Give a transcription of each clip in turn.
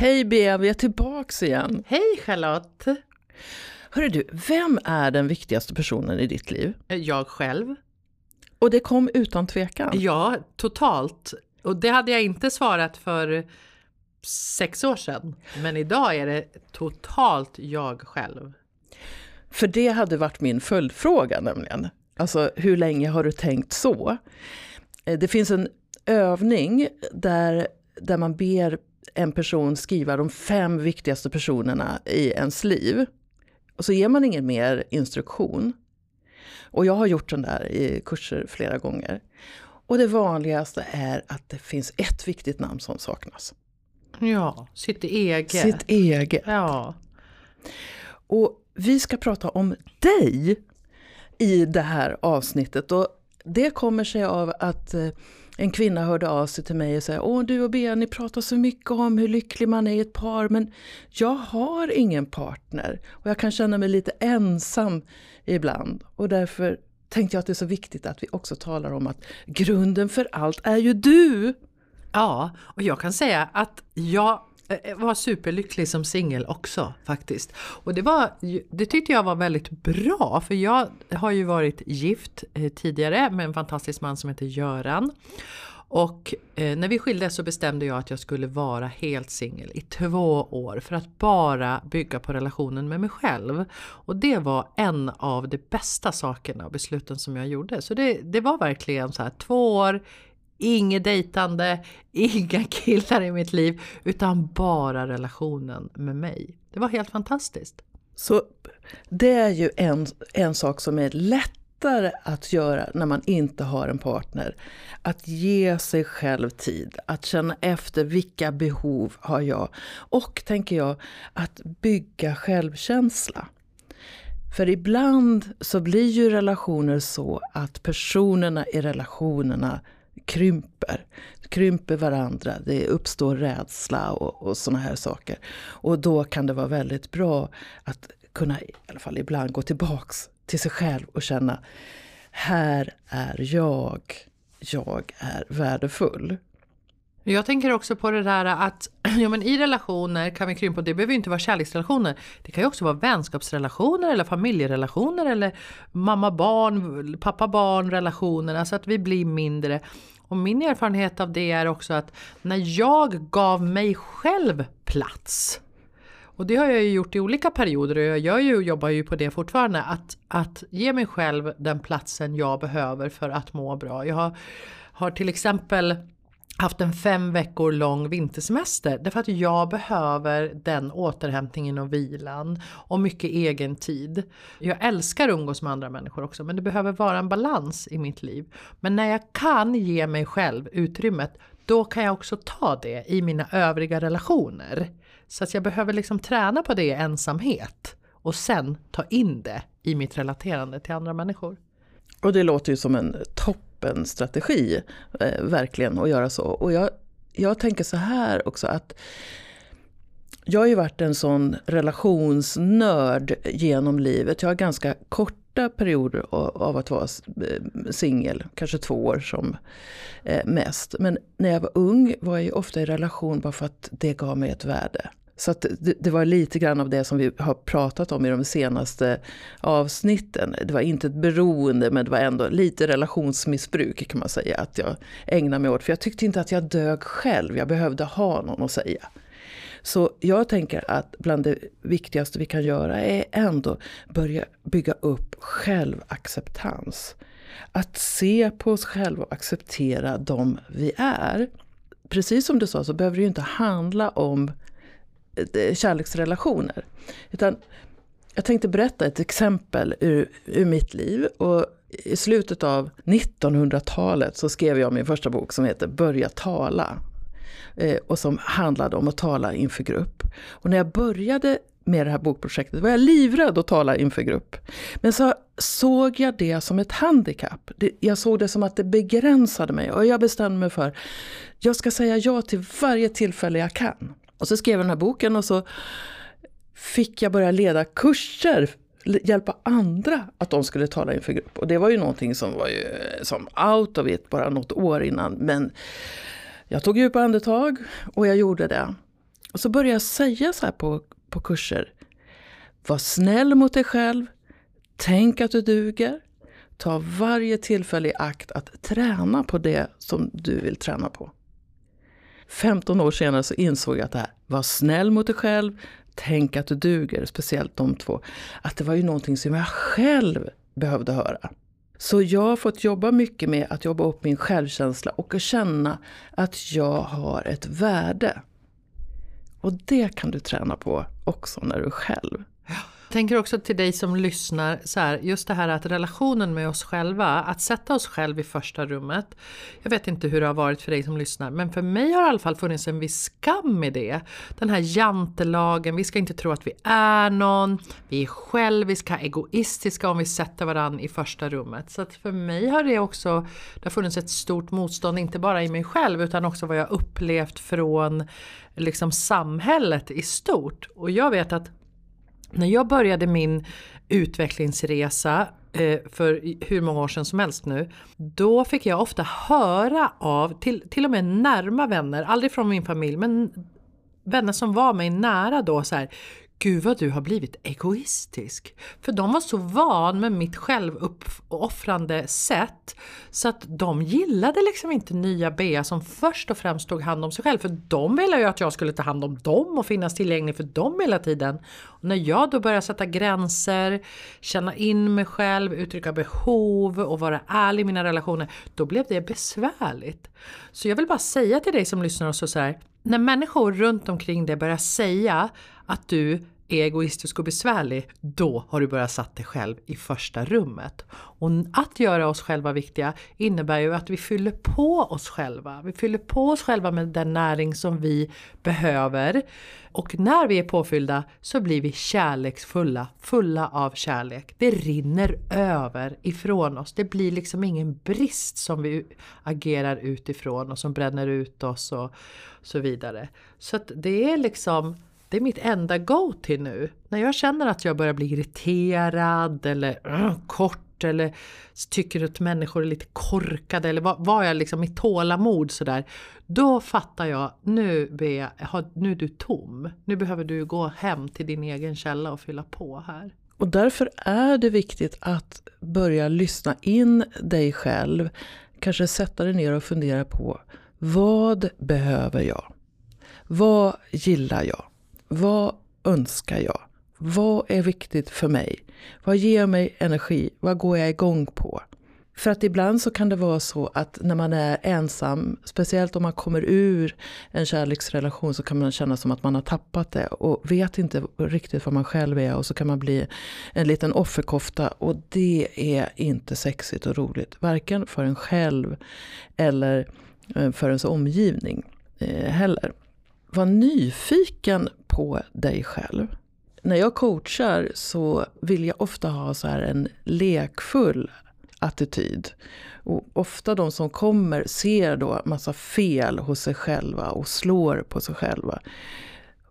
Hej Bea, vi är tillbaks igen. Hej Charlotte! Hörru du, vem är den viktigaste personen i ditt liv? Jag själv. Och det kom utan tvekan. Ja, totalt. Och det hade jag inte svarat för sex år sedan. Men idag är det totalt jag själv. För det hade varit min följdfråga nämligen. Alltså hur länge har du tänkt så? Eh, det finns en övning där, där man ber en person skriva de fem viktigaste personerna i ens liv. Och så ger man ingen mer instruktion. Och jag har gjort den där i kurser flera gånger. Och det vanligaste är att det finns ett viktigt namn som saknas. Ja, sitt eget. Sitt eget. Ja. Och vi ska prata om dig i det här avsnittet. Och det kommer sig av att eh, en kvinna hörde av sig till mig och sa Åh du och Bea, ni pratar så mycket om hur lycklig man är i ett par men jag har ingen partner och jag kan känna mig lite ensam ibland. Och därför tänkte jag att det är så viktigt att vi också talar om att grunden för allt är ju du! Ja, och jag kan säga att jag Eh, eh, var superlycklig som singel också faktiskt. Och det, var, det tyckte jag var väldigt bra för jag har ju varit gift eh, tidigare med en fantastisk man som heter Göran. Och eh, när vi skildes så bestämde jag att jag skulle vara helt singel i två år för att bara bygga på relationen med mig själv. Och det var en av de bästa sakerna och besluten som jag gjorde. Så det, det var verkligen så här två år Inget dejtande, inga killar i mitt liv, utan bara relationen med mig. Det var helt fantastiskt. Så det är ju en, en sak som är lättare att göra när man inte har en partner. Att ge sig själv tid, att känna efter vilka behov har jag? Och, tänker jag, att bygga självkänsla. För ibland så blir ju relationer så att personerna i relationerna krymper. Krymper varandra, det uppstår rädsla och, och sådana här saker. Och då kan det vara väldigt bra att kunna i alla fall ibland gå tillbaks till sig själv och känna här är jag. Jag är värdefull. Jag tänker också på det där att ja, men i relationer kan vi krympa, det behöver ju inte vara kärleksrelationer. Det kan ju också vara vänskapsrelationer eller familjerelationer eller mamma-barn, pappa-barn relationer. Alltså att vi blir mindre. Och min erfarenhet av det är också att när jag gav mig själv plats och det har jag ju gjort i olika perioder och jag gör ju, jobbar ju på det fortfarande. Att, att ge mig själv den platsen jag behöver för att må bra. Jag har, har till exempel haft en fem veckor lång vintersemester därför att jag behöver den återhämtningen och vilan och mycket egen tid. Jag älskar att umgås med andra människor också men det behöver vara en balans i mitt liv. Men när jag kan ge mig själv utrymmet då kan jag också ta det i mina övriga relationer. Så att jag behöver liksom träna på det i ensamhet och sen ta in det i mitt relaterande till andra människor. Och det låter ju som en topp toppenstrategi, eh, verkligen, att göra så. Och jag, jag tänker så här också att jag har ju varit en sån relationsnörd genom livet. Jag har ganska korta perioder av att vara eh, singel, kanske två år som eh, mest. Men när jag var ung var jag ofta i relation bara för att det gav mig ett värde. Så det, det, var lite grann av det som vi har pratat om i de senaste avsnitten. Det var inte ett beroende men det var ändå lite relationsmissbruk kan man säga att jag ägnade mig åt. För jag tyckte inte att jag dög själv, jag behövde ha någon att säga. Så jag tänker att bland det viktigaste vi kan göra är ändå börja bygga upp självacceptans. Att se på oss själva och acceptera dem vi är. Precis som du sa så behöver det ju inte handla om Eh, kärleksrelationer. Utan jag tänkte berätta ett exempel ur, ur mitt liv. Och I slutet av 1900-talet så skrev jag min första bok som heter Börja tala. eh, och som handlade om att tala inför grupp. Och när jag började med det här bokprojektet var jag livrädd att tala inför grupp. Men så såg jag det som ett handikapp. Jag såg det som att det begränsade mig och jag bestämde mig för jag ska säga ja till varje tillfälle jag kan. Och så skrev jag den här boken och så fick jag börja leda kurser hjälpa andra att de skulle tala inför grupp. Och det var ju någonting som var ju som out of it bara något år innan. Men jag tog djupa andetag och jag gjorde det. Och så började jag säga så här på, på kurser. Var snäll mot dig själv. Tänk att du duger. Ta varje tillfälle i akt att träna på det som du vill träna på. 15 år senare så insåg jag att det här, var snäll mot dig själv, tänk att du duger, speciellt de två. Att det var ju någonting som jag själv behövde höra. Så jag har fått jobba mycket med att jobba upp min självkänsla och att känna att jag har ett värde. Och det kan du träna på också när du är själv. Jag tänker också till dig som lyssnar, så här, just det här att relationen med oss själva, att sätta oss själv i första rummet. Jag vet inte hur det har varit för dig som lyssnar, men för mig har det i alla fall funnits en viss skam i det. Den här jantelagen, vi ska inte tro att vi är någon, vi är själviska, egoistiska om vi sätter varandra i första rummet. Så att för mig har det också det har funnits ett stort motstånd, inte bara i mig själv utan också vad jag upplevt från liksom samhället i stort. Och jag vet att när jag började min utvecklingsresa eh, för hur många år sedan som helst nu. Då fick jag ofta höra av, till, till och med närma vänner, aldrig från min familj, men vänner som var mig nära då så här. Gud vad du har blivit egoistisk. För de var så van med mitt självuppoffrande sätt så att de gillade liksom inte nya Bea som först och främst tog hand om sig själv. För de ville ju att jag skulle ta hand om dem och finnas tillgänglig för dem hela tiden. Och när jag då började sätta gränser, känna in mig själv, uttrycka behov och vara ärlig i mina relationer, då blev det besvärligt. Så jag vill bara säga till dig som lyssnar och så här, när människor runt omkring dig börjar säga att du egoistisk och besvärlig, då har du börjat satt dig själv i första rummet. Och att göra oss själva viktiga innebär ju att vi fyller på oss själva. Vi fyller på oss själva med den näring som vi behöver. Och när vi är påfyllda så blir vi kärleksfulla, fulla av kärlek. Det rinner över ifrån oss. Det blir liksom ingen brist som vi agerar utifrån och som bränner ut oss och så vidare. Så att det är liksom det är mitt enda go-till nu. När jag känner att jag börjar bli irriterad eller uh, kort eller tycker att människor är lite korkade eller vad, vad jag liksom i tålamod sådär. Då fattar jag, nu, Bea, nu är du tom. Nu behöver du gå hem till din egen källa och fylla på här. Och därför är det viktigt att börja lyssna in dig själv. Kanske sätta dig ner och fundera på vad behöver jag? Vad gillar jag? Vad önskar jag? Vad är viktigt för mig? Vad ger mig energi? Vad går jag igång på? För att ibland så kan det vara så att när man är ensam, speciellt om man kommer ur en kärleksrelation så kan man känna som att man har tappat det och vet inte riktigt vad man själv är och så kan man bli en liten offerkofta och det är inte sexigt och roligt. Varken för en själv eller eh, för ens omgivning eh, heller. Var nyfiken på dig själv. När jag coachar så vill jag ofta ha så här en lekfull attityd. Och ofta de som kommer ser då massa fel hos sig själva och slår på sig själva.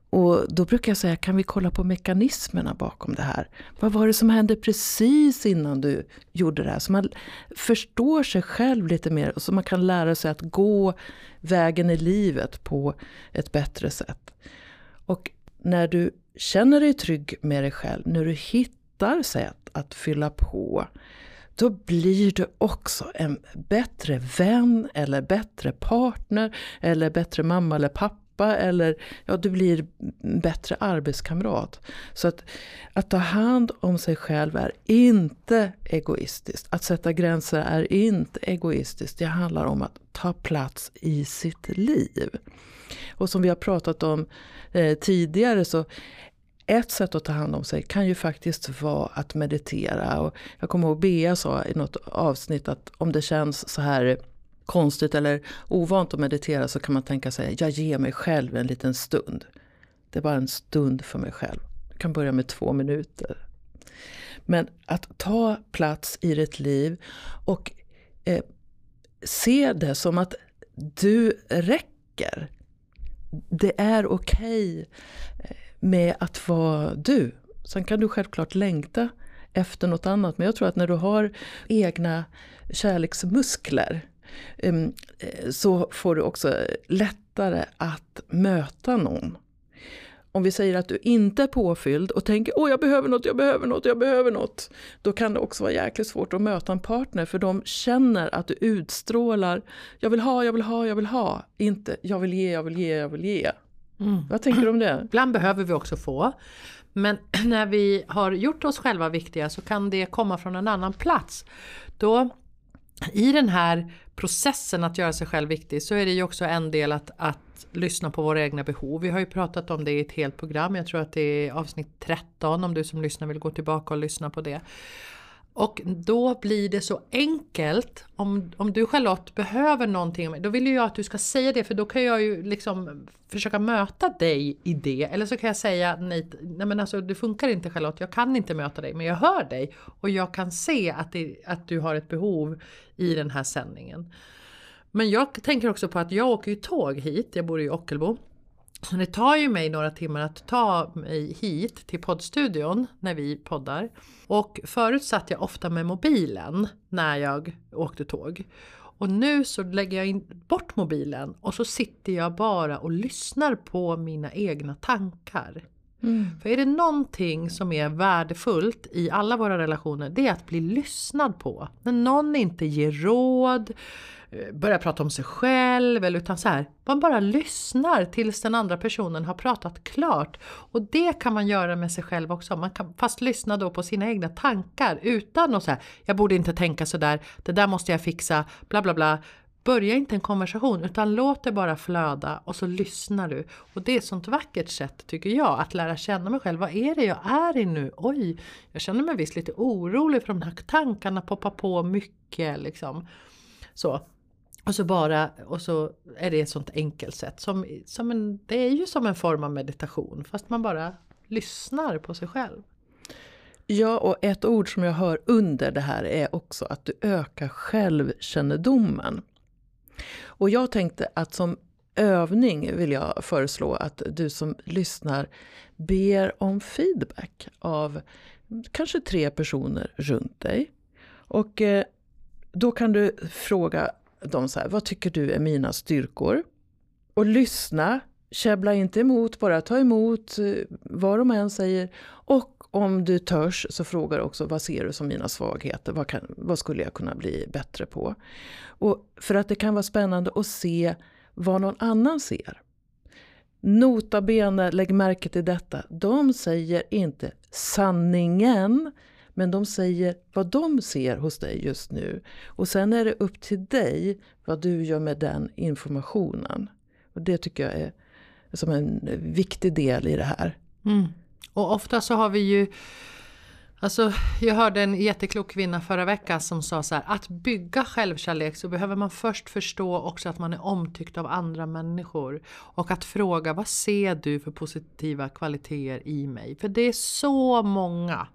Och då brukar jag säga, kan vi kolla på mekanismerna bakom det här? Vad var det som hände precis innan du gjorde det här? Så man förstår sig själv lite mer och så man kan lära sig att gå vägen i livet på ett bättre sätt. Och när du känner dig trygg med dig själv, när du hittar sätt att fylla på, då blir du också en bättre vän eller bättre partner eller bättre mamma eller pappa eller ja, du blir bättre arbetskamrat. Så att, att ta hand om sig själv är inte egoistiskt. Att sätta gränser är inte egoistiskt. Det handlar om att ta plats i sitt liv. Och som vi har pratat om eh, tidigare så ett sätt att ta hand om sig kan ju faktiskt vara att meditera. Och jag kommer ihåg Bea sa i något avsnitt att om det känns så här konstigt eller ovant att meditera så kan man tänka sig jag ger mig själv en liten stund. Det är bara en stund för mig själv. Jag kan börja med två minuter. Men att ta plats i ditt liv och eh, se det som att du räcker. Det är okej okay med att vara du. Sen kan du självklart längta efter något annat. Men jag tror att när du har egna kärleksmuskler så får du också lättare att möta någon. Om vi säger att du inte är påfylld och tänker åh jag behöver något, jag behöver något, jag behöver något. Då kan det också vara jäkligt svårt att möta en partner för de känner att du utstrålar jag vill ha, jag vill ha, jag vill ha. Inte jag vill ge, jag vill ge, jag vill ge. Mm. Vad tänker du om det? Ibland behöver vi också få. Men när vi har gjort oss själva viktiga så kan det komma från en annan plats. Då i den här processen att göra sig själv viktig så är det ju också en del att, att lyssna på våra egna behov. Vi har ju pratat om det i ett helt program. Jag tror att det är avsnitt 13 om du som lyssnar vill gå tillbaka och lyssna på det. Och då blir det så enkelt. Om, om du Charlotte behöver någonting, då vill ju jag att du ska säga det för då kan jag ju liksom försöka möta dig i det. Eller så kan jag säga nej, nej men alltså det funkar inte Charlotte, jag kan inte möta dig men jag hör dig. Och jag kan se att, det, att du har ett behov i den här sändningen. Men jag tänker också på att jag åker ju tåg hit, jag bor i Ockelbo. Så det tar ju mig några timmar att ta mig hit till poddstudion när vi poddar. Och förut satt jag ofta med mobilen när jag åkte tåg. Och nu så lägger jag in, bort mobilen och så sitter jag bara och lyssnar på mina egna tankar. Mm. För är det någonting som är värdefullt i alla våra relationer, det är att bli lyssnad på. När någon inte ger råd, eh, börjar prata om sig själv eller utan så här, man bara lyssnar tills den andra personen har pratat klart. Och det kan man göra med sig själv också, man kan fast lyssna då på sina egna tankar utan att säga jag borde inte tänka så där, det där måste jag fixa, bla bla bla. Börja inte en konversation utan låt det bara flöda och så lyssnar du. Och det är ett sånt vackert sätt tycker jag att lära känna mig själv. Vad är det jag är i nu? Oj, jag känner mig visst lite orolig för de här tankarna poppar på mycket liksom. Så. Och så bara, och så är det ett sånt enkelt sätt. Som, som en, det är ju som en form av meditation fast man bara lyssnar på sig själv. Ja, och ett ord som jag hör under det här är också att du ökar självkännedomen. Och jag tänkte att som övning vill jag föreslå att du som lyssnar ber om feedback av kanske tre personer runt dig. Och eh, då kan du fråga dem så här, vad tycker du är mina styrkor? Och lyssna, käbbla inte emot, bara ta emot eh, vad de än säger. Och om du törs så frågar också, vad ser du som mina svagheter? Vad, kan, vad skulle jag kunna bli bättre på? Och för att det kan vara spännande att se vad någon annan ser. Nota bene, lägg märke till detta. De säger inte sanningen men de säger vad de ser hos dig just nu. Och sen är det upp till dig vad du gör med den informationen. Och det tycker jag är som en viktig del i det här. Mm. Och ofta så har vi ju Alltså, jag hörde en jätteklok kvinna förra veckan som sa så här, att bygga självkärlek så behöver man först förstå också att man är omtyckt av andra människor. Och att fråga, vad ser du för positiva kvaliteter i mig? För det är så många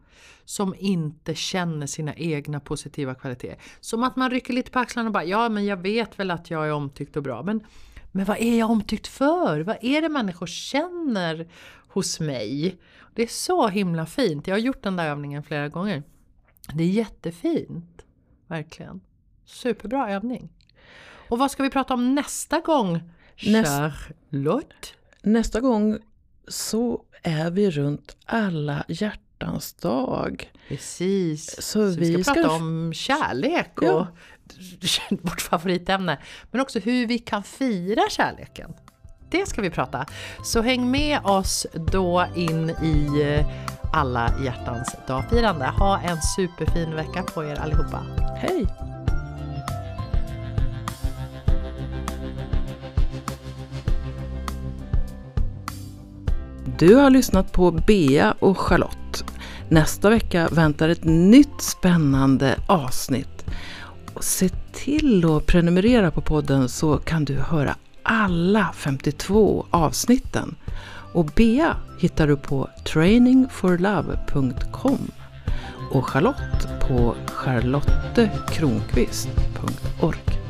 som inte känner sina egna positiva kvaliteter. Som att man rycker lite på axlarna och bara, ja men jag vet väl att jag är omtyckt och bra. Men, men vad är jag omtyckt för? Vad är det människor känner hos mig? Det är så himla fint. Jag har gjort den där övningen flera gånger. Det är jättefint. Verkligen. Superbra övning. Och vad ska vi prata om nästa gång? Charlotte? Nästa gång så är vi runt alla hjärtan hjärtans dag. Precis. Så, så vi, ska, ska prata om kärlek och ja. vårt favoritämne. Men också hur vi kan fira kärleken. Det ska vi prata. Så häng med oss då in i eh, alla hjärtans dagfirande. Ha en superfin vecka på er allihopa. Hej! Du har lyssnat på Bea och Charlotte Nästa vecka väntar ett nytt spännande avsnitt. Och se till att prenumerera på podden så kan du höra alla 52 avsnitten. Och Bea hittar du på trainingforlove.com och Charlotte på charlottekronqvist.org.